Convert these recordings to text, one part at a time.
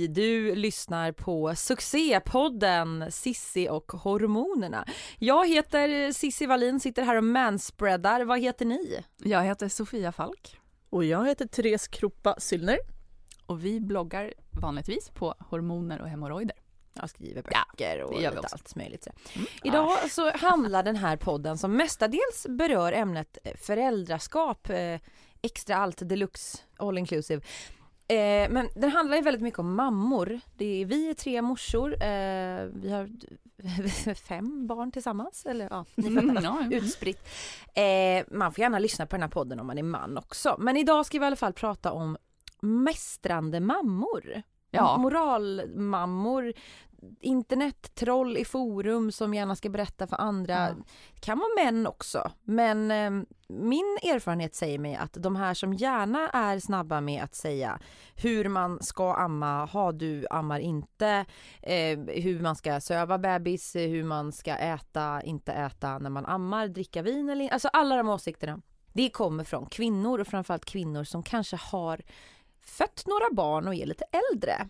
Hej, du lyssnar på succépodden Sissi och hormonerna. Jag heter Sissi Wallin, sitter här och manspreadar. Vad heter ni? Jag heter Sofia Falk Och jag heter Therese Kroppa Syllner. och vi bloggar vanligtvis på hormoner och hemorrojder. Jag skriver Ja, böcker och gör vi lite allt möjligt. Mm. Idag så handlar den här podden som mestadels berör ämnet föräldraskap, eh, extra allt, deluxe, all inclusive. Eh, men den handlar ju väldigt mycket om mammor. Det är, vi är tre morsor, eh, vi har fem barn tillsammans, eller ja, ni fattar. Mm, utspritt. Eh, man får gärna lyssna på den här podden om man är man också. Men idag ska vi i alla fall prata om mästrande mammor. Ja. Moralmammor, internettroll i forum som gärna ska berätta för andra. Ja. Det kan vara män också. Men eh, min erfarenhet säger mig att de här som gärna är snabba med att säga hur man ska amma, ha du ammar inte, eh, hur man ska söva bebis, hur man ska äta, inte äta när man ammar, dricka vin eller. Alltså alla de åsikterna. Det kommer från kvinnor och framförallt kvinnor som kanske har fött några barn och är lite äldre.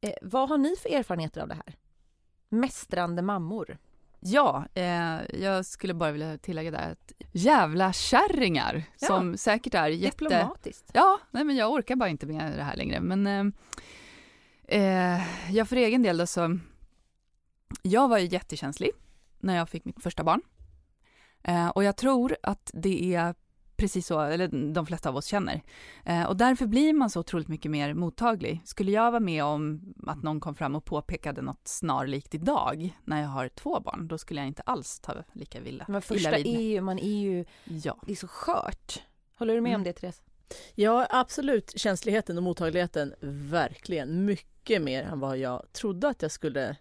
Eh, vad har ni för erfarenheter av det här? Mästrande mammor. Ja, eh, jag skulle bara vilja tillägga där att jävla kärringar Ja. som säkert är jätte... Diplomatiskt. Ja, nej men jag orkar bara inte med det här längre. Men eh, eh, jag för egen del då så, jag var ju jättekänslig när jag fick mitt första barn. Eh, och jag tror att det är precis så, eller de flesta av oss känner. Eh, och därför blir man så otroligt mycket mer mottaglig. Skulle jag vara med om att någon kom fram och påpekade något snarlikt idag, när jag har två barn, då skulle jag inte alls ta lika illa, Men illa första vid är ju, man är ju, Ja. det är så skört. Håller du med om Mm. det Therese? Ja, absolut. Känsligheten och mottagligheten, verkligen. Mycket mer än vad jag trodde att jag skulle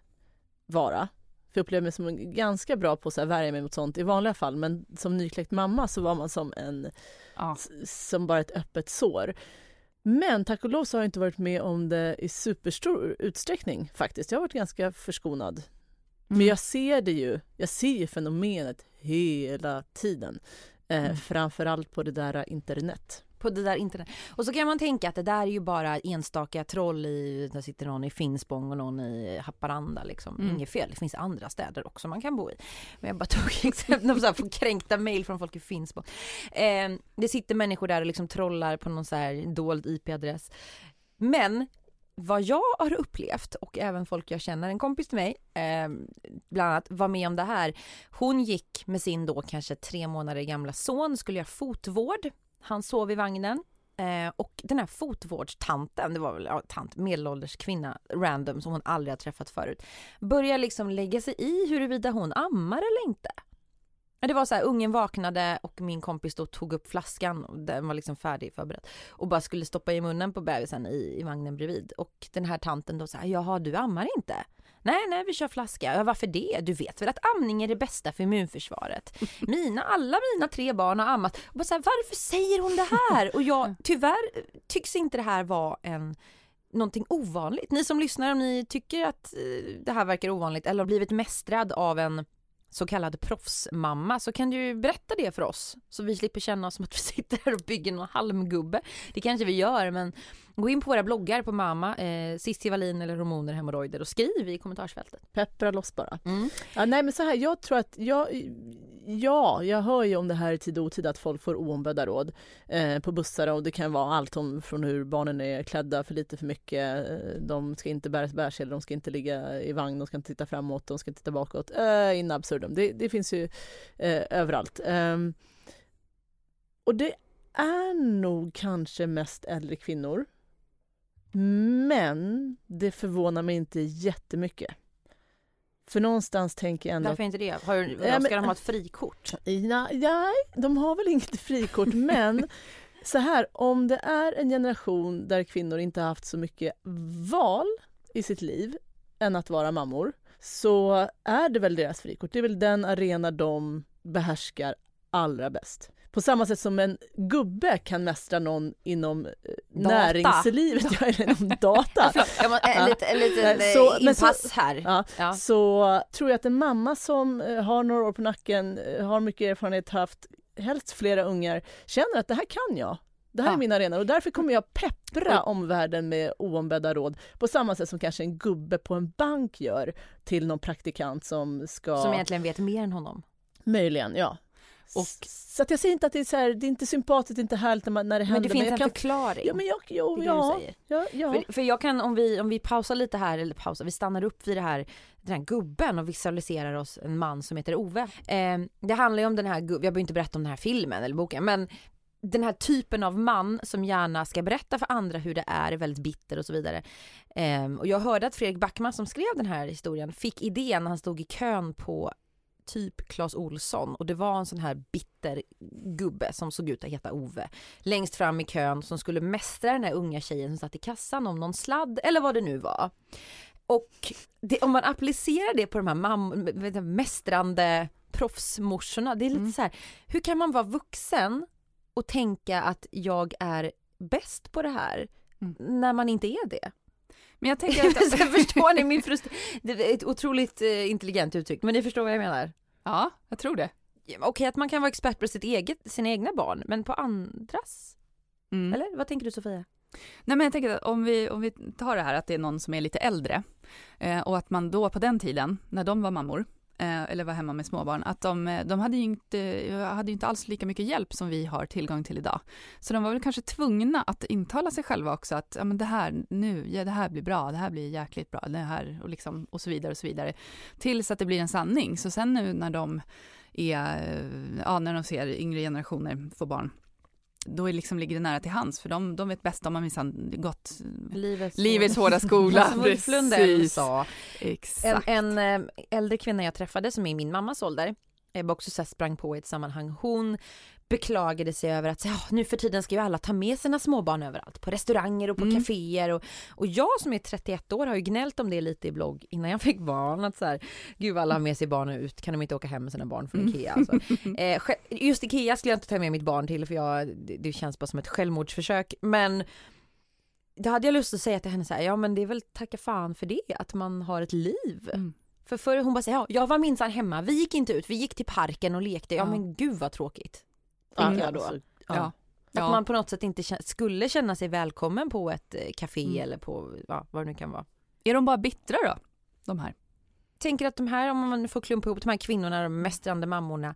vara. För jag upplever mig som ganska bra på att värja mig mot sånt i vanliga fall. Men som nykläckt mamma så var man som en Ja. som bara ett öppet sår. Men tack och lov så har jag inte varit med om det i superstor utsträckning faktiskt. Jag har varit ganska förskonad. Men Mm. jag ser det ju, jag ser ju fenomenet hela tiden. Eh, Mm. Framförallt på det där internet. På det där internet. Och så kan man tänka att det där är ju bara enstaka troll i, där sitter någon i Finspång och någon i Haparanda liksom. Mm. Inget fel, det finns andra städer också man kan bo i. Men jag bara tog exempel, här får kränkta mejl från folk i Finspång. Eh, det sitter människor där och liksom trollar på någon så här dold IP-adress. Men vad jag har upplevt och även folk jag känner, en kompis till mig, eh, bland annat var med om det här. Hon gick med sin då kanske tre månader gamla son, skulle göra fotvård. Han sov i vagnen. Eh, och den här fotvårdstanten, det var väl ja, tant, medelålders kvinna, random som hon aldrig har träffat förut, börjar liksom lägga sig i huruvida hon ammar eller inte. Det var så här, ungen vaknade och min kompis då tog upp flaskan och den var liksom färdig förberedd och bara skulle stoppa i munnen på bebisen i, i vagnen bredvid och den här tanten då så här, jaha du ammar inte? Nej, nej, vi kör flaska. Ja, varför det? Du vet väl att amning är det bästa för immunförsvaret? Mina, alla mina tre barn har ammat. Och bara så här, varför säger hon det här? Och jag, tyvärr tycks inte det här vara en någonting ovanligt. Ni som lyssnar, om ni tycker att eh, det här verkar ovanligt eller har blivit mästrad av en så kallad proffsmamma så kan du ju berätta det för oss så vi slipper känna oss som att vi sitter här och bygger någon halmgubbe. Det kanske vi gör men Gå in på våra bloggar på mamma, eh, Cissi Wallin eller hormoner, hemorrojder och skriv i kommentarsfältet. Peppra loss bara. Mm. Ja, nej men så här, jag tror att, jag, ja, jag hör ju om det här i tid och otid att folk får oombedda råd eh, på bussar och det kan vara allt om från hur barnen är klädda för lite för mycket, eh, de ska inte bära bärsedlar, de ska inte ligga i vagn, de ska inte titta framåt, de ska inte titta bakåt, eh, in absurdum. Det, det finns ju eh, överallt. Ehm, och det är nog kanske mest äldre kvinnor. Men det förvånar mig inte jättemycket. För någonstans tänker jag ändå... Varför inte det? Har, Ja, men- ska de ha ett frikort? Ja, nej, de har väl inget frikort, men så här, om det är en generation där kvinnor inte har haft så mycket val i sitt liv än att vara mammor, så är det väl deras frikort. Det är väl den arena de behärskar allra bäst. På samma sätt som en gubbe kan mästra någon inom eh, Data. näringslivet, ja, eller inom data. Jag må, en liten, en liten Nej, eh, så- så- inpass här. Ja, Ja. så tror jag att en mamma som eh, har några år på nacken, eh, har mycket erfarenhet, haft helst flera ungar, känner att det här kan jag. Det här Ja. är min arena och därför kommer jag peppra omvärlden med oombedda råd på samma sätt som kanske en gubbe på en bank gör till någon praktikant som ska... Som egentligen vet mer än honom. Möjligen, ja. Och, så att jag säger inte att det är, så här, det är inte sympatiskt, inte härligt när, man, när det händer. Men det finns jag en kan, förklaring. Ja, men jag, jo, Det ja, ja, ja. För, för jag kan, om vi, om vi pausar lite här, eller pausar, vi stannar upp vid det här, den här gubben och visualiserar oss en man som heter Ove. Eh, det handlar ju om den här gubben, jag behöver inte berätta om den här filmen eller boken, men den här typen av man som gärna ska berätta för andra hur det är, är väldigt bitter och så vidare. Eh, och jag hörde att Fredrik Backman som skrev den här historien fick idén när han stod i kön på typ Clas Olsson och det var en sån här bitter gubbe som såg ut att heta Ove längst fram i kön som skulle mästra den här unga tjejen som satt i kassan om någon sladd eller vad det nu var. Och det, om man applicerar det på de här mam- mästrande proffsmorsorna, det är lite Mm. så här, hur kan man vara vuxen och tänka att jag är bäst på det här Mm. när man inte är det? Men jag tänker att... Så förstår ni min frustration? Det är ett otroligt eh, intelligent uttryck, men ni förstår vad jag menar? ja, jag tror det. Okej att man kan vara expert på sitt eget, sina egna barn, men på andras? Mm. Eller vad tänker du Sofia? Nej, men jag tänker att om vi, om vi tar det här att det är någon som är lite äldre eh, och att man då på den tiden, när de var mammor, Eh, eller var hemma med småbarn, att de, eh, de hade, ju inte, eh, hade ju inte alls lika mycket hjälp som vi har tillgång till idag. Så de var väl kanske tvungna att intala sig själva också att ja, men det här nu, ja, det här blir bra, det här blir jäkligt bra, det här och, liksom, och så vidare och så vidare. Tills att det blir en sanning. Så sen nu när de är, ja, när de ser yngre generationer få barn, då är liksom, ligger det nära till hands, för de, de vet bäst, de har minsann gått Livets, livets hårda skola. Som Ulf Lundell Precis. sa. En, Exakt. en eh, äldre kvinna jag träffade som är min mammas ålder, jag också så här sprang på i ett sammanhang, hon beklagade sig över att ja, nu för tiden ska ju alla ta med sina småbarn överallt, på restauranger och på Mm. kaféer och, och jag som är 31 år har ju gnällt om det lite i blogg innan jag fick barn, att så här, gud alla har med sig barnen ut, kan de inte åka hem med sina barn från Mm. Ikea alltså. eh, Just Ikea skulle jag inte ta med mitt barn till för jag, det, det känns bara som ett självmordsförsök, men då hade jag lust att säga till henne så här, ja men det är väl tacka fan för det, att man har ett liv. Mm. För förr hon bara säger, ja jag var minsann hemma, vi gick inte ut, vi gick till parken och lekte, ja, Ja. men gud vad tråkigt. Tänker jag då. alltså, Ja. Att man på något sätt inte skulle känna sig välkommen på ett eh, café Mm. eller på ja, vad det nu kan vara. Är de bara bittra då, de här? Tänker att de här, om man får klumpa ihop de här kvinnorna, de mästrande mammorna,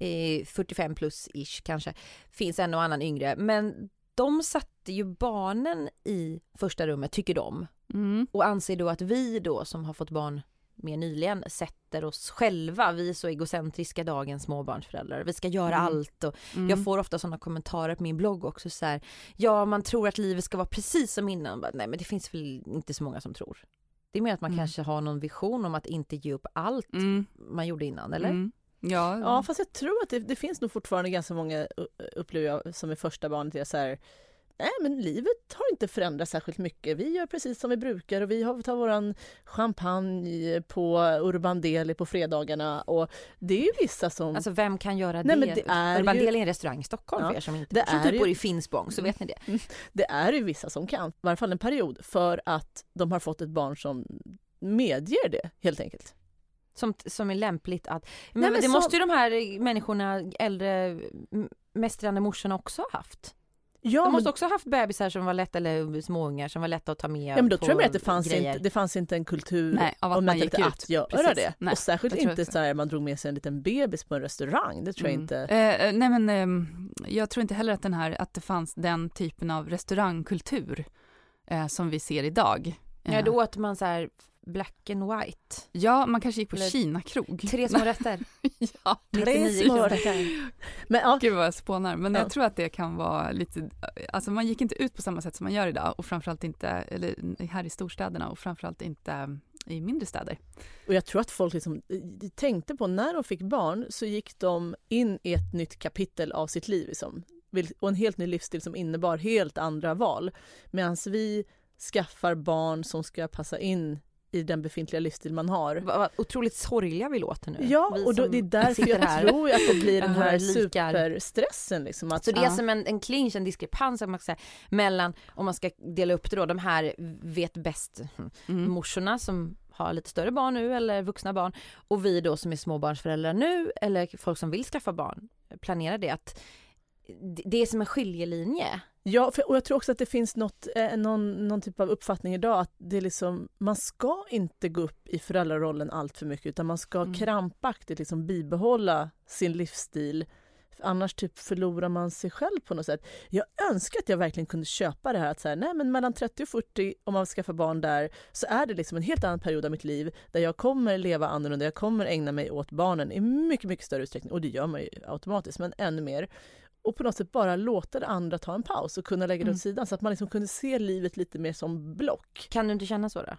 eh, 45 plus ish kanske, finns en och annan yngre, men de satte ju barnen i första rummet, tycker de. Mm. Och anser då att vi då som har fått barn mer nyligen sätter oss själva, vi är så egocentriska dagens småbarnsföräldrar, vi ska göra Mm. allt och Mm. jag får ofta sådana kommentarer på min blogg också så här, ja man tror att livet ska vara precis som innan, Bara, nej men det finns väl inte så många som tror. Det är mer att man Mm. kanske har någon vision om att inte ge upp allt Mm. man gjorde innan, eller? Mm. Ja, Ja, fast jag tror att det, det finns nog fortfarande ganska många, upplever jag, som är första barnet, är så här Nej men livet har inte förändrats särskilt mycket. Vi gör precis som vi brukar och vi har, tar våran champagne på Urban Deli på fredagarna och det är ju vissa som... Alltså vem kan göra Nej, det? det är Urban ju- Deli är en restaurang i Stockholm Ja, för er som inte, det är typ ju- bor i Finspång så vet ni det. Det är ju vissa som kan, i varje fall en period, för att de har fått ett barn som medger det helt enkelt. Som, som är lämpligt att, men, Nej, men det så- måste ju de här människorna, äldre mästrande morsorna också ha haft. Ja, De men, måste också ha haft bebisar som var lätta, eller småungar som var lätta att ta med ja, men då på tror jag att det fanns, grejer. inte, det fanns inte en kultur Nej, av att och man gick ut. att göra Precis. det. Nej, och särskilt jag inte också. så här man drog med sig en liten bebis på en restaurang. Det tror jag Mm. inte. Eh, nej men ehm, jag tror inte heller att den här, att det fanns den typen av restaurangkultur eh, som vi ser idag. Ja, Eh, då åt man så här black and white. ja, man kanske gick på Eller- Kina-krog. Tre små rätter. ja, 99 små rätter. Men ja, Gud vad jag spånar, men Ja. jag tror att det kan vara lite, alltså man gick inte ut på samma sätt som man gör idag och framförallt inte, eller här i storstäderna och framförallt inte i mindre städer. Och jag tror att folk liksom eh, tänkte på när de fick barn så gick de in i ett nytt kapitel av sitt liv liksom. Och en helt ny livsstil som innebar helt andra val. Medan vi skaffar barn som ska passa in i den befintliga livsstil man har. Vad otroligt sorgliga vi låter nu. Ja, och då, det är därför jag här. tror att det blir den här superstressen. Liksom, att, Så det är ja. som en, en clinch, en diskrepans man säga, mellan, om man ska dela upp det då, de här vet bäst Mm. som har lite större barn nu eller vuxna barn och vi då som är småbarnsföräldrar nu eller folk som vill skaffa barn planerar det att det- är som en skiljelinje. Ja, för, och jag tror också att det finns något, eh, någon, någon typ av uppfattning idag att det är liksom, man ska inte gå upp i föräldrarollen allt för mycket utan man ska Mm. krampaktigt liksom bibehålla sin livsstil. För annars typ förlorar man sig själv på något sätt. Jag önskar att jag verkligen kunde köpa det här att så här, nej men mellan 30 och 40 om man skaffar barn där så är det liksom en helt annan period av mitt liv där jag kommer leva annorlunda, jag kommer ägna mig åt barnen i mycket, mycket större utsträckning och det gör man ju automatiskt men ännu mer och på något sätt bara låta det andra ta en paus och kunna lägga det Mm. åt sidan så att man liksom kunde se livet lite mer som block. Kan du inte känna så då?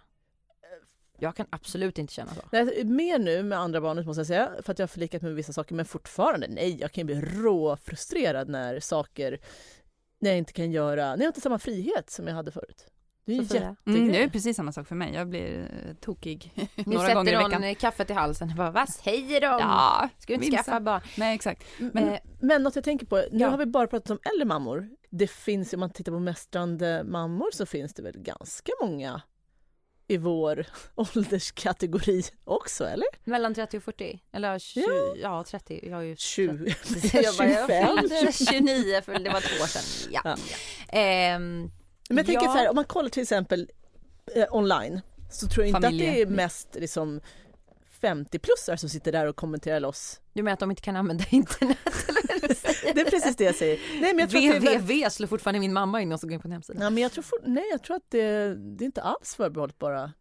Jag kan absolut inte känna så. Nej, mer nu med andra barnet måste jag säga, för att jag har förlikat mig med vissa saker, men fortfarande nej, jag kan bli råfrustrerad när saker, när jag inte kan göra, när jag inte har samma frihet som jag hade förut. Det är ju Sofia? Mm, det är precis samma sak för mig, jag blir eh, tokig Nu några gånger i sätter veckan. hon kaffet i halsen och bara, vad säger de? Ja, Ska du inte skaffa barn? Nej exakt. Men, Men- men något jag tänker på, nu Ja. har vi bara pratat om äldre mammor. Det finns, om man tittar på mästrande mammor så finns det väl ganska många i vår ålderskategori också, eller? Mellan 30 och 40? Eller 20, Ja. ja. 30, jag har ju 20, jag, bara, jag 25. fyllde 29 för det var två år sedan. Ja. Ja. Ehm, Men jag tänker Ja. så här, om man kollar till exempel eh, online så tror jag inte Familje- att det är mest liksom 50-plussare som sitter där och kommenterar loss. du menar att de inte kan använda internet? Eller? Det är precis det jag säger. Nej men jag tror är väl- www slår fortfarande min mamma in och så går in på en hemsida. Ja, men jag tror, for, nej, jag tror att det, det är inte alls förbehållet bara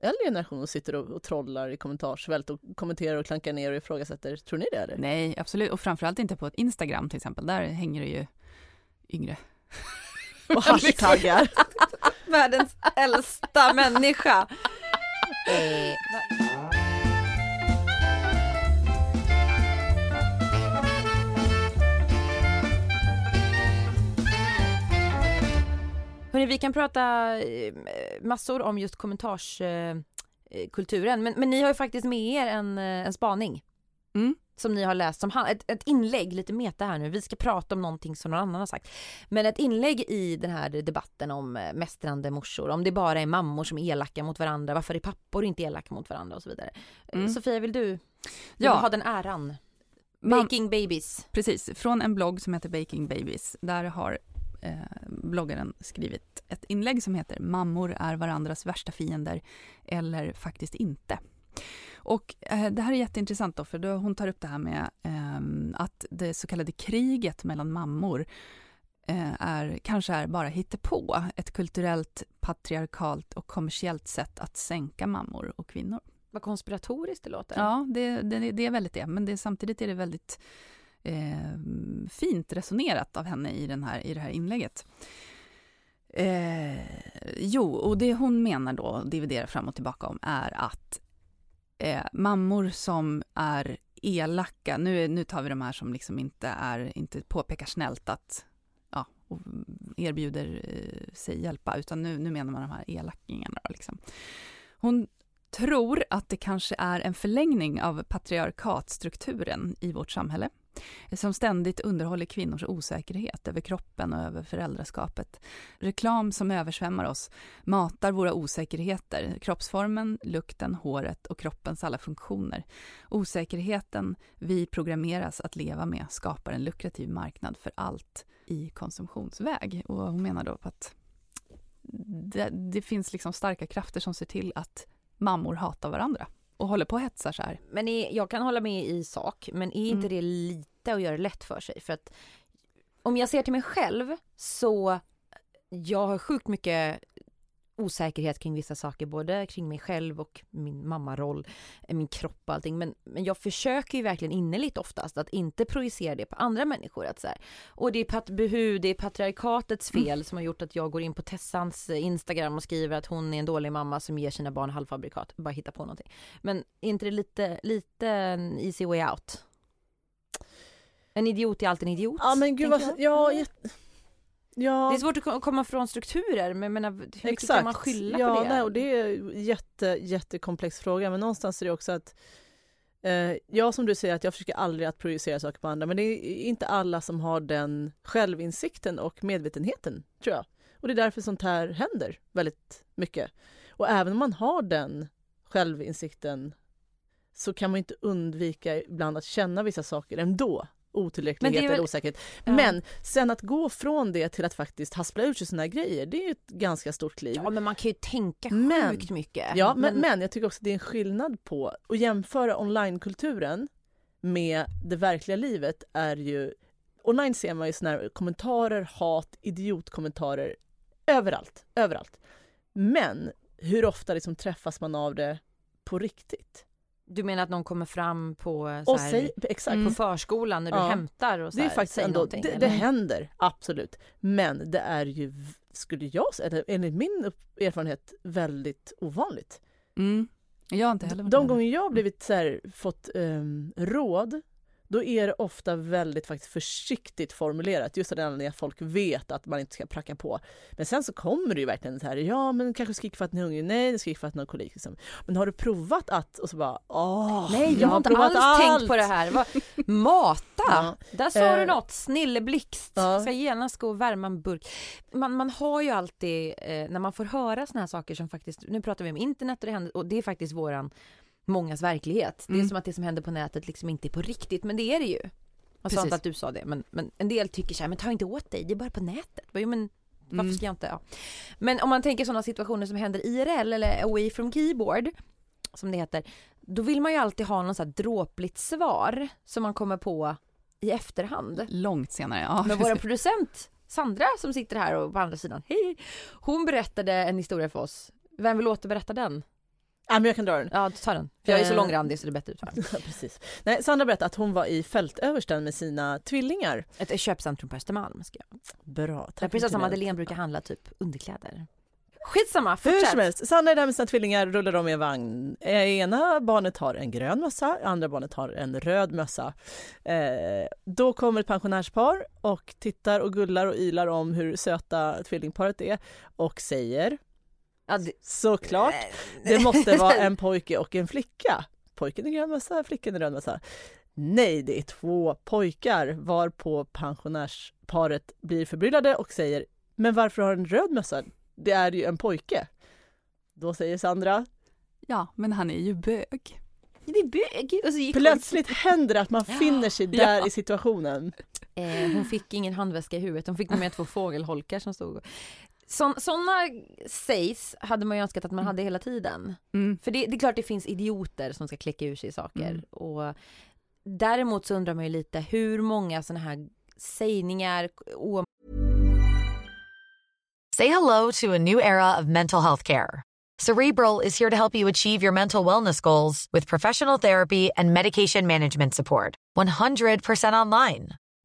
äldre generationer sitter och, och trollar i kommentarsfält och kommenterar och klankar ner och ifrågasätter. Tror ni det eller? Nej, absolut. Och framförallt inte på Instagram till exempel. Där hänger det ju yngre. Och hashtaggar. Världens äldsta människa. Hörrni, vi kan prata eh, massor om just kommentarskulturen, men, men ni har ju faktiskt med er en, eh, en spaning Mm. som ni har läst, som han, ett, ett inlägg, lite meta här nu, vi ska prata om någonting som någon annan har sagt. Men ett inlägg i den här debatten om eh, mästrande morsor, om det bara är mammor som är elaka mot varandra, varför är pappor inte elaka mot varandra och så vidare. Eh, Mm. Sofia, vill du, vill Ja. du ha den äran? Baking babies. Precis, från en blogg som heter Baking Babies. Där har eh, bloggaren skrivit ett inlägg som heter Mammor är varandras värsta fiender eller faktiskt inte. Och eh, det här är jätteintressant då, för då hon tar upp det här med ehm, att det så kallade kriget mellan mammor eh, är, kanske är bara hittepå, ett kulturellt, patriarkalt och kommersiellt sätt att sänka mammor och kvinnor. Vad konspiratoriskt det låter. Ja, det, det, det är väldigt det. Men det, samtidigt är det väldigt eh, fint resonerat av henne i, den här, i det här inlägget. Eh, jo, och det hon menar då, dividerar fram och tillbaka om, är att eh, mammor som är elaka, nu, nu tar vi de här som liksom inte, är, inte påpekar snällt att ja, och erbjuder eh, sig hjälpa, utan nu, nu menar man de här elakingarna. Liksom. Hon tror att det kanske är en förlängning av patriarkatstrukturen i vårt samhälle som ständigt underhåller kvinnors osäkerhet över kroppen och över föräldraskapet. Reklam som översvämmar oss matar våra osäkerheter, kroppsformen, lukten, håret och kroppens alla funktioner. Osäkerheten vi programmeras att leva med skapar en lukrativ marknad för allt i konsumtionsväg. Och hon menar då på att det, det finns liksom starka krafter som ser till att mammor hatar varandra och håller på och hetsar så här. Men är, jag kan hålla med i sak, men är inte Mm. det lite att göra det lätt för sig? För att om jag ser till mig själv så jag har sjukt mycket osäkerhet kring vissa saker, både kring mig själv och min mammaroll, eh, min kropp och allting. Men, men jag försöker ju verkligen innerligt oftast att inte projicera det på andra människor. Att så här, och det är pat behu, det är patriarkatets fel som har gjort att jag går in på Tessans eh, Instagram och skriver att hon är en dålig mamma som ger sina barn halvfabrikat. Bara hitta på någonting. Men är inte det lite, lite easy way out? En idiot är alltid en idiot. Ja men gud vad, tänker ja, jag. jätte- ja. Det är svårt att ko- komma från strukturer, men jag menar, hur mycket Exakt. kan man skylla ja, på det? Nej, och det är en jätte, jättekomplex fråga men någonstans är det också att eh, ja som du säger att jag försöker aldrig att projicera saker på andra men det är inte alla som har den självinsikten och medvetenheten tror jag. Och det är därför sånt här händer väldigt mycket. Och även om man har den självinsikten så kan man inte undvika ibland att känna vissa saker ändå. Otillräcklighet Men är eller väl- osäkerhet. Ja. Men sen att gå från det till att faktiskt haspla ut sig såna här grejer, det är ett ganska stort kliv. Ja, men man kan ju tänka Men- sjukt mycket. Ja, men, men jag tycker också att det är en skillnad på att jämföra onlinekulturen med det verkliga livet är ju online ser man ju såna här kommentarer, hat, idiotkommentarer överallt, överallt. Men hur ofta liksom träffas man av det på riktigt? Du menar att någon kommer fram på, så Och här, säg, exakt, Mm. på förskolan när du Ja. hämtar och så det är här, faktiskt ändå, det, det händer absolut. Men det är ju, skulle jag säga, eller enligt min erfarenhet, väldigt ovanligt. Mm. Jag har inte heller De gånger jag har blivit så här, fått ehm, råd, då är det ofta väldigt faktiskt försiktigt formulerat. Just av den anledningen att folk vet att man inte ska pracka på. Men sen så kommer det ju verkligen så här, ja men kanske skrik för att ni är hungrig, nej det skrik för att ni har kolik. Liksom. Men har du provat att? Och så bara, åh, Nej, jag har inte provat alls tänkt allt." på det här. Vad- Mata! Ja. Där sa du Eh, något, snilleblixt. ja. Ska genast gå och värma en burk. Man, man har ju alltid, eh, när man får höra såna här saker som faktiskt, nu pratar vi om internet och det händer, och det är faktiskt våran, mångas verklighet. Det är Mm. som att det som händer på nätet liksom inte är på riktigt, men det är det ju. Jag sa inte att du sa det, men, men en del tycker så här, men ta inte åt dig, det är bara på nätet. Jo, men varför Mm. ska jag inte? Ja. Men om man tänker sådana situationer som händer IRL eller away from keyboard, som det heter, då vill man ju alltid ha någon så här dråpligt svar som man kommer på i efterhand. Långt senare, ja. Men vår producent Sandra som sitter här och på andra sidan, hej! Hon berättade en historia för oss. Vem vill återberätta den? Ja, men jag kan dra den. Ja, ta den. För jag är så Eh. långrandig så det är bättre utfall. Ja, precis. Nej, Sandra berättade att hon var i fältöversten med sina tvillingar. Ett köpcentrum på Östermalm. Ska jag. Bra, Där tack. prinsessan Martina. Madeleine brukar handla typ underkläder. Skitsamma, Hur fortsätt. som helst, Sanna är där med sina tvillingar, rullar de i en vagn. Eh, Ena barnet har en grön mössa, andra barnet har en röd mössa. Eh, då kommer ett pensionärspar och tittar och gullar och ylar om hur söta tvillingparet är och säger Ja, det, såklart, det måste vara en pojke och en flicka. Pojken i grön mössa, flickan i röd mössa. Nej, det är två pojkar varpå pensionärsparet blir förbryllade och säger men varför har du en röd mössa? Det är ju en pojke. Då säger Sandra, Ja, men han är ju bög. det är bög. Och så gick hon- plötsligt händer det att man finner sig där Ja. i situationen. Eh, hon fick ingen handväska i huvudet, hon fick med två fågelholkar som stod Sådana sägs hade man ju önskat att man hade hela tiden. Mm. För det, det är klart det finns idioter som ska kläcka ur sig saker. Mm. Och däremot så undrar man ju lite hur många sådana här sägningar, o- Say hello to a new era of mental health care. Cerebral is here to help you achieve your mental wellness goals with professional therapy and medication management support. 100% online.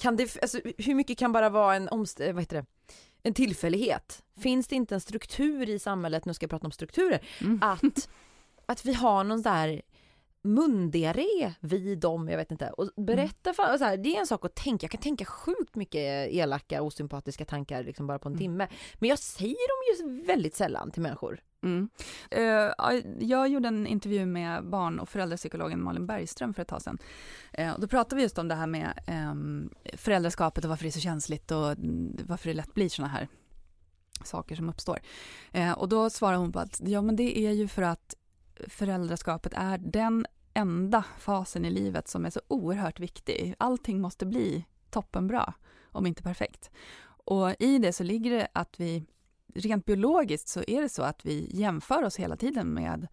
Kan det, alltså, hur mycket kan bara vara en, omst- eh, vad heter det? en tillfällighet? Finns det inte en struktur i samhället, nu ska jag prata om strukturer, Mm. att, att vi har någon där mundiaré vid dem, jag vet inte, och berätta för, så här, det är en sak att tänka, jag kan tänka sjukt mycket elaka osympatiska tankar liksom bara på en timme, men jag säger dem ju väldigt sällan till människor. Mm. Ja, jag gjorde en intervju med barn och föräldrapsykologen Malin Bergström för ett tag sedan. Och då pratade vi just om det här med ehm, föräldraskapet och varför det är så känsligt och mm, varför det lätt blir såna här saker som uppstår. Eh, och då svarade hon på att ja, men det är ju för att föräldraskapet är den enda fasen i livet som är så oerhört viktig. Allting måste bli toppenbra, om inte perfekt. Och i det så ligger det att vi rent biologiskt så är det så att vi jämför oss hela tiden med,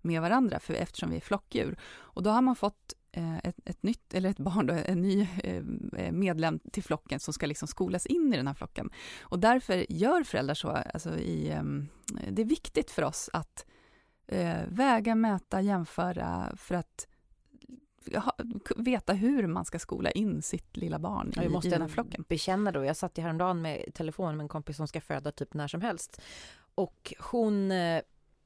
med varandra för, eftersom vi är flockdjur. Och då har man fått eh, ett, ett nytt, eller ett barn, då, en ny eh, eh, medlem till flocken som ska liksom skolas in i den här flocken. Och därför gör föräldrar så, alltså i, ehm, det är viktigt för oss att eh, väga, mäta, jämföra för att ha, veta hur man ska skola in sitt lilla barn i, Jag måste i den här flocken. bekänna då, jag satt ju häromdagen med telefon med en kompis som ska föda typ när som helst. Och hon, eh,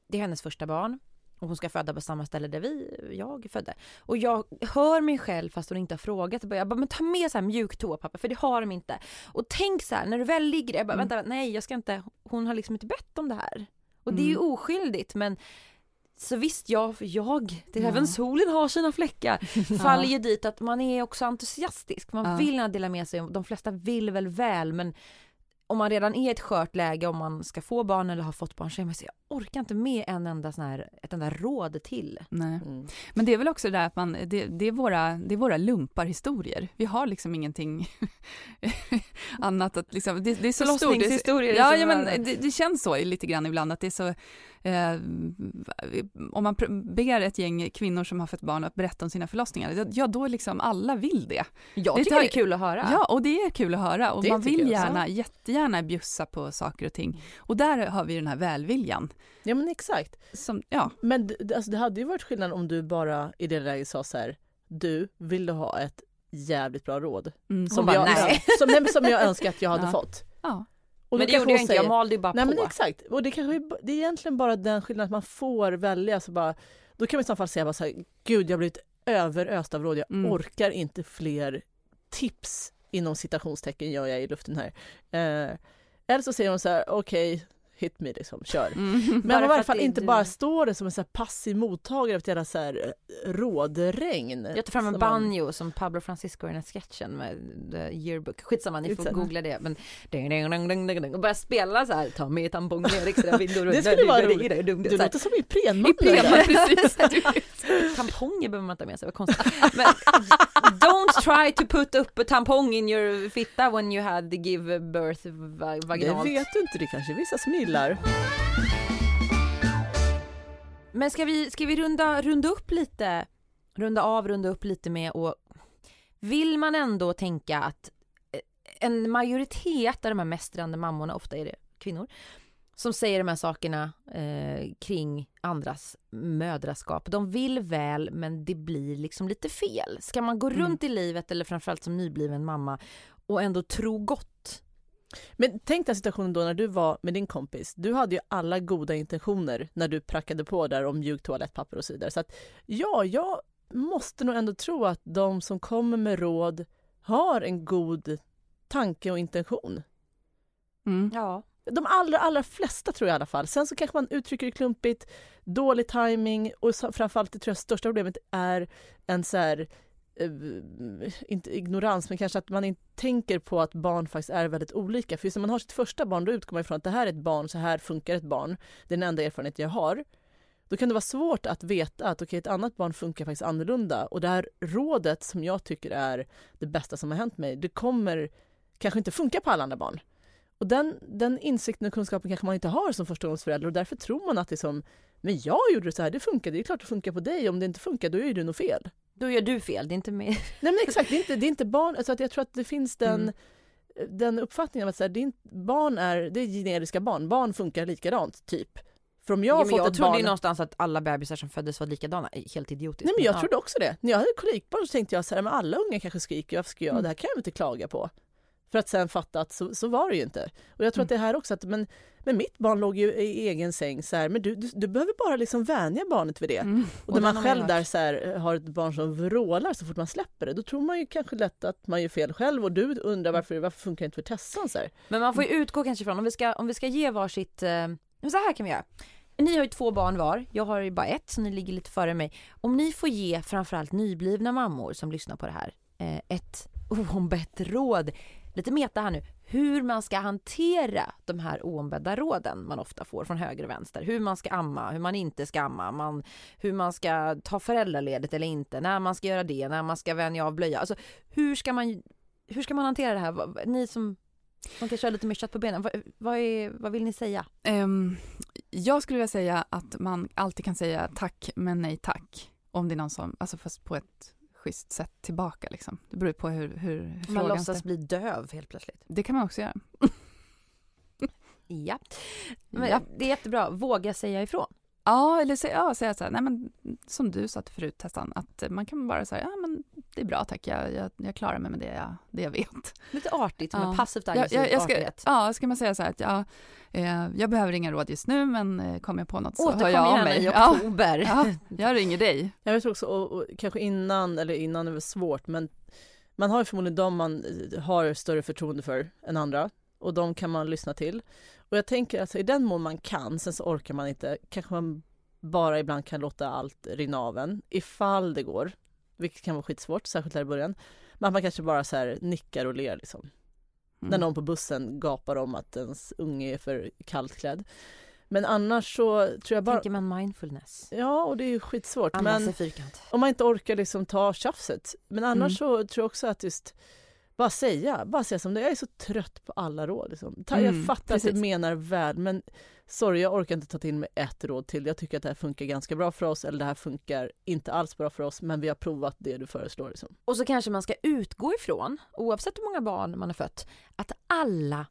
det är hennes första barn. Och hon ska föda på samma ställe där vi, jag födde. Och jag hör mig själv fast hon inte har frågat. Jag bara, men ta med så här mjuk toapapper för det har de inte. Och tänk så här, när du väl ligger där, jag bara, Mm. vänta, nej jag ska inte, hon har liksom inte bett om det här. Och det är ju Mm. oskyldigt men så visst, jag, jag det, Ja. även solen har sina fläckar, faller ju dit att man är också entusiastisk. Man Ja. vill gärna dela med sig, de flesta vill väl väl men om man redan är i ett skört läge om man ska få barn eller har fått barn så är man så jag orkar inte med en enda sån här, ett enda råd till. Nej. Mm. Men det är väl också det där att man, det, det, är våra, det är våra lumparhistorier. Vi har liksom ingenting annat att liksom, det, det är så. Det är Ja, ja men det, det känns så lite grann ibland att det är så, eh, om man ber ett gäng kvinnor som har fött barn att berätta om sina förlossningar, ja då liksom alla vill det. Jag Det tycker tar- det är kul att höra. Ja, och det är kul att höra och Det man vill gärna, jättegärna bjussa på saker och ting. Och där har vi den här välviljan. Ja men exakt. Som, ja, Men det, alltså, det hade ju varit skillnad om du bara i det läget sa så här, du, vill du ha ett jävligt bra råd? mm, Som, bara, jag, nej. Som, som jag önskar att jag hade Ja. fått. ja. Och men det gjorde jag inte, jag malde ju bara Nej på. men exakt, och det kanske är, det är egentligen bara den skillnaden att man får välja. Så bara, då kan man i så fall säga bara så här, gud jag har blivit överöst av råd, jag Mm. orkar inte fler tips inom citationstecken gör jag i luften här. Eh, eller så säger hon så här, okej, hit me liksom, kör. Mm. Men Bara man i att fall inte du. bara står det som en så passiv mottagare av ett jävla så här eh, rådregn. Jag tar fram en som man- banjo som Pablo Francisco i den här sketchen med the yearbook. Skitsamma, ni får googla det. Men ding, ding, ding, ding, ding, ding, och börja spela så här, ta med tamponger, extra vindor. Det skulle vara roligt. Du låter som Iprenman. Iprenman, precis. Tamponger behöver man inte ha med sig, vad konstigt. Men don't try to put up a tampong in your fitta when you had give birth va- Det vaginalt. vet du inte, det kanske vissa som gillar. Men ska vi, ska vi runda, runda upp lite, runda av, runda upp lite med och vill man ändå tänka att eh, en majoritet av de här mästrande mammorna, ofta är det kvinnor, som säger de här sakerna eh, kring andras mödraskap. De vill väl men det blir liksom lite fel. Ska man gå Mm. runt i livet eller framförallt som nybliven mamma och ändå tro gott? Men tänk den situationen då när du var med din kompis. Du hade ju alla goda intentioner när du prackade på där om mjukt toalettpapper och så vidare. Så att ja, jag måste nog ändå tro att de som kommer med råd har en god tanke och intention. Mm. Ja. De allra, allra flesta tror jag i alla fall. Sen så kanske man uttrycker det klumpigt, dålig timing och framförallt det tror jag största problemet är en så här Eh, inte ignorans, men kanske att man inte tänker på att barn faktiskt är väldigt olika. För just när man har sitt första barn, då utgår man ifrån att det här är ett barn, så här funkar ett barn. Det är den enda erfarenhet jag har. Då kan det vara svårt att veta att okay, ett annat barn funkar faktiskt annorlunda. Och det här rådet som jag tycker är det bästa som har hänt mig, det kommer kanske inte funka på alla andra barn. Och den, den insikten och kunskapen kanske man inte har som förstagångsförälder och därför tror man att det är som, men jag gjorde det så här, det funkade, det är klart det funkar på dig, om det inte funkar då gör du nog fel. Då gör du fel, det är inte mer. Nej men exakt, det är inte, det är inte barn, alltså att jag tror att det finns den, mm. den uppfattningen att så här, det är inte, barn är, det är generiska barn, barn funkar likadant, typ. För om jag, ja, men jag trodde barn... ju någonstans att alla bebisar som föddes var likadana, helt idiotiskt. Nej men jag ja. trodde också det. När jag hade kolikbarn så tänkte jag så här, men alla unga kanske skriker, varför ska jag, mm. det här kan jag inte klaga på. För att sen fatta att så, så var det ju inte. Och jag tror mm. att det här också, att, men, men mitt barn låg ju i egen säng så här, men du, du, du behöver bara liksom vänja barnet vid det. Mm. Och, när man själv där så här, har ett barn som vrålar så fort man släpper det, då tror man ju kanske lätt att man gör fel själv och du undrar varför, varför funkar det inte för Tessan så här. Men man får ju utgå kanske från, om vi ska, om vi ska ge varsitt, eh, så här kan vi göra. Ni har ju två barn var, jag har ju bara ett så ni ligger lite före mig. Om ni får ge framförallt nyblivna mammor som lyssnar på det här eh, ett oombett råd lite meta här nu, hur man ska hantera de här oombedda råden man ofta får från höger och vänster. Hur man ska amma, hur man inte ska amma, man, hur man ska ta föräldraledigt eller inte, när man ska göra det, när man ska vänja av blöja. Alltså hur ska man, hur ska man hantera det här? Ni som man kanske har lite mer kött på benen. Vad, vad, är, vad vill ni säga? Um, jag skulle vilja säga att man alltid kan säga tack men nej tack. Om det är någon som, alltså fast på ett schysst sätt tillbaka. Liksom. Det beror på hur, hur, hur Man låtsas bli döv helt plötsligt. Det kan man också göra. ja. Men ja. Det är jättebra. Våga säga ifrån. Ja, eller säga, ja, säga så här, nej men som du sa förut Tessan, att man kan bara säga, ja men det är bra tack, jag, jag, jag klarar mig med det jag, det jag vet. Lite artigt, ja. en passivt aggressiv jag, jag ska, artighet. Ja, ska man säga så här att ja, eh, jag behöver inga råd just nu men eh, kommer jag på något så hör jag av mig. i oktober. Ja, ja, jag ringer dig. Jag vet också, och, och, kanske innan, eller innan är väl svårt, men man har ju förmodligen de man eh, har större förtroende för än andra och de kan man lyssna till. Och jag tänker alltså i den mån man kan, sen så orkar man inte, kanske man bara ibland kan låta allt rinna av en, ifall det går, vilket kan vara skitsvårt, särskilt där i början. Men att man kanske bara så här nickar och ler liksom. Mm. När någon på bussen gapar om att ens unge är för kallt klädd. Men annars så tror jag bara... Tänker man mindfulness? Ja, och det är ju skitsvårt. men om man inte orkar liksom ta tjafset. Men annars mm. så tror jag också att just bara säga, bara säga som det Jag är så trött på alla råd. Liksom. Jag mm, fattar precis. att du menar väl, men sorry, jag orkar inte ta till mig ett råd till. Jag tycker att det här funkar ganska bra för oss, eller det här funkar inte alls bra för oss, men vi har provat det du föreslår. Liksom. Och så kanske man ska utgå ifrån, oavsett hur många barn man har fött, att alla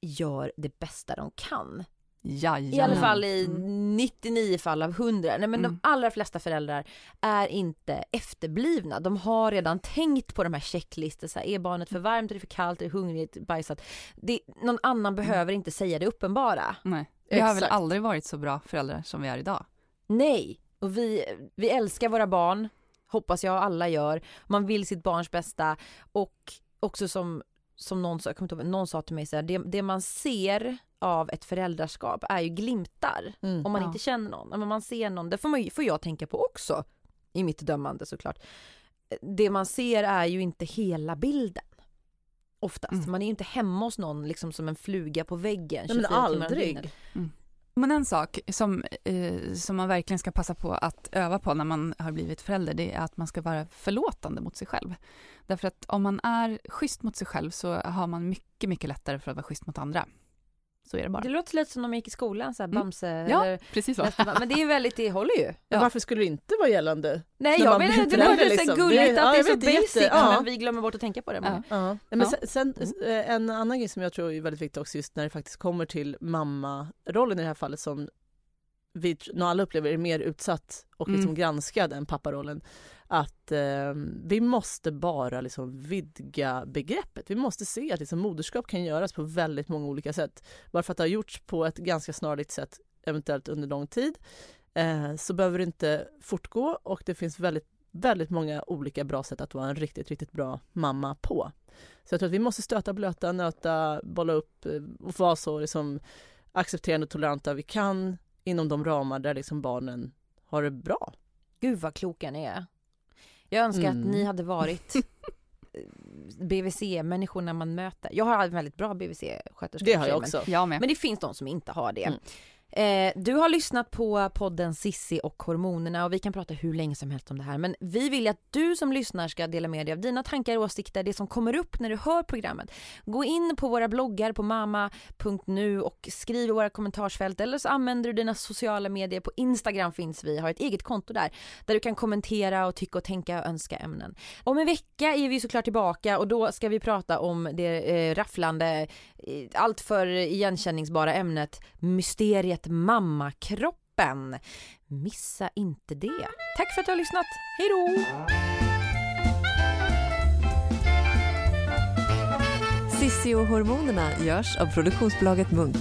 gör det bästa de kan. Jajamän. I alla fall i 99 mm. fall av 100. Nej men mm. de allra flesta föräldrar är inte efterblivna. De har redan tänkt på de här checklistorna. Är barnet för varmt, är det för kallt, är det hungrigt, bajsat. Det, någon annan mm. behöver inte säga det uppenbara. Nej. Vi har väl aldrig varit så bra föräldrar som vi är idag. Nej, och vi, vi älskar våra barn. Hoppas jag alla gör. Man vill sitt barns bästa och också som, som någon, sa, någon sa till mig så här, det, det man ser av ett föräldraskap är ju glimtar. Mm, om man ja. inte känner någon. Om man ser någon, det får, man, får jag tänka på också. I mitt dömande såklart. Det man ser är ju inte hela bilden. Oftast. Mm. Man är ju inte hemma hos någon liksom som en fluga på väggen. Nej, men aldrig. Mm. Men en sak som, eh, som man verkligen ska passa på att öva på när man har blivit förälder, det är att man ska vara förlåtande mot sig själv. Därför att om man är schysst mot sig själv så har man mycket, mycket lättare för att vara schysst mot andra. Så är det bara. Det låter lite som de gick i skolan, så här, mm. Bamse mm. Ja, precis så. Men det är väldigt, det håller ju. Ja. Varför skulle det inte vara gällande? Nej, jag menar det låter liksom. så gulligt det, att det är så basic, jätte, ja. men vi glömmer bort att tänka på det. Ja. ja. Men sen, sen, mm. en annan grej som jag tror är väldigt viktig också, just när det faktiskt kommer till mammarollen i det här fallet, som vi nog alla upplever är mer utsatt och liksom mm. granskad än papparollen att eh, vi måste bara liksom vidga begreppet. Vi måste se att liksom moderskap kan göras på väldigt många olika sätt. Bara för att det har gjorts på ett ganska snarligt sätt, eventuellt under lång tid, eh, så behöver det inte fortgå och det finns väldigt, väldigt många olika bra sätt att vara en riktigt, riktigt bra mamma på. Så jag tror att vi måste stöta, blöta, nöta, bolla upp eh, och vara så liksom accepterande och toleranta vi kan inom de ramar där liksom barnen har det bra. Gud vad kloka ni är. Jag önskar Mm. att ni hade varit BVC-människorna man möter. Jag har en väldigt bra BVC-sköterska. Det har jag men- också. Jag med. Men det finns de som inte har det. Mm. Eh, du har lyssnat på podden Sissi och hormonerna och vi kan prata hur länge som helst om det här men vi vill att du som lyssnar ska dela med dig av dina tankar och åsikter, det som kommer upp när du hör programmet. Gå in på våra bloggar på mamma.nu och skriv i våra kommentarsfält eller så använder du dina sociala medier. På Instagram finns vi, har ett eget konto där där du kan kommentera och tycka och tänka och önska ämnen. Om en vecka är vi såklart tillbaka och då ska vi prata om det eh, rafflande, eh, allt för igenkänningsbara ämnet mysteriet mammakroppen. Missa inte det. Tack för att du har lyssnat. Hej då! Sissi och hormonerna görs av produktionsbolaget Munk.